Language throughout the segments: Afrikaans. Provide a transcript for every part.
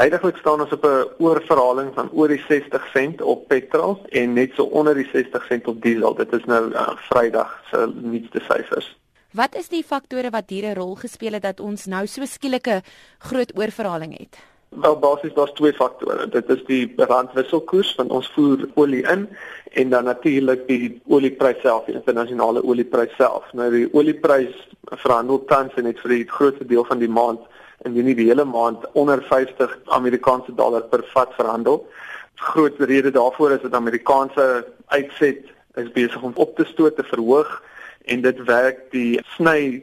Heidiglik staan ons op 'n oorverhaling van oor die 60 sent op petrol en net so onder die 60 sent op diesel. Dit is nou uh, Vrydag se nuutste syfers. Wat is die faktore wat hier 'n rol gespeel het dat ons nou so skielike groot oorverhaling het? Wel basies daar's twee faktore. Dit is die randwisselkoers want ons voer olie in en dan natuurlik die oliepryse self, die internasionale oliepryse self. Nou die oliepryse verhandel tans net vir die grootste deel van die maand indien nie die hele maand onder 50 Amerikaanse dollar per vat verhandel. Groot rede daarvoor is dat Amerikaanse uitset is besig om op te stoot te verhoog en dit werk die sny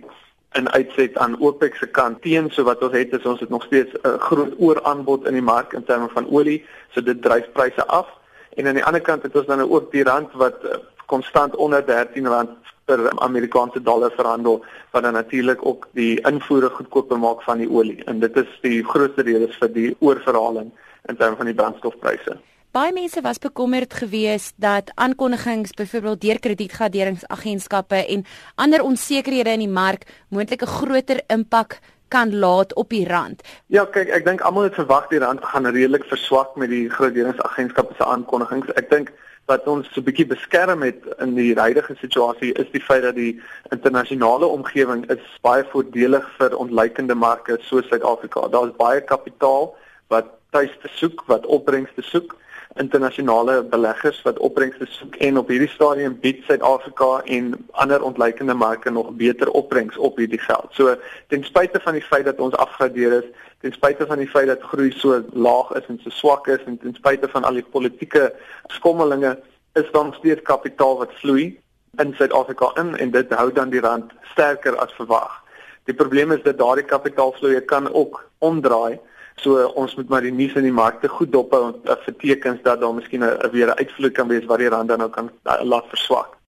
in uitset aan OPEC se kant teen so wat ons het is ons het nog steeds 'n groot ooraanbod in die mark in terme van olie so dit dryf pryse af en aan die ander kant het ons dan ook die rand wat eh, konstant onder 13 rand per Amerikaanse dollar verhandel wat dan natuurlik ook die invoere goedkoper maak van die olie en dit is die grootste rede vir die oorverhaling in terme van die brandstofpryse. Baie mense was bekommerd geweest dat aankondigings byvoorbeeld deur kredietgraderingsagentskappe en ander onsekerhede in die mark moontlik 'n groter impak kan laat op die rand. Ja, kyk, ek dink almal het verwag die rand gaan redelik verswak met die graderingsagentskappe se aankondigings. Ek dink wat ons so 'n bietjie beskerm het in die huidige situasie is die feit dat die internasionale omgewing is baie voordelig vir ontleikende marke soos Suid-Afrika. Daar's baie kapitaal wat tuis te soek, wat opbrengs te soek internasionale beleggers wat opbrengste soek en op hierdie stadium bied Suid-Afrika en ander ontleikende marke nog beter opbrengs op hierdie geld. So ten spyte van die feit dat ons afgradeer is, ten spyte van die feit dat groei so laag is en so swak is en ten spyte van al die politieke skommelinge, is daar steeds kapitaal wat vloei in Suid-Afrika in en dit hou dan die rand sterker as verwag. Die probleem is dat daardie kapitaalvloei kan ook omdraai So ons moet maar die nuus in die markte goed dophou om uh, vir tekens dat daar miskien 'n weer 'n uitvloei kan wees wat die rand dan nou kan uh, laat verswak.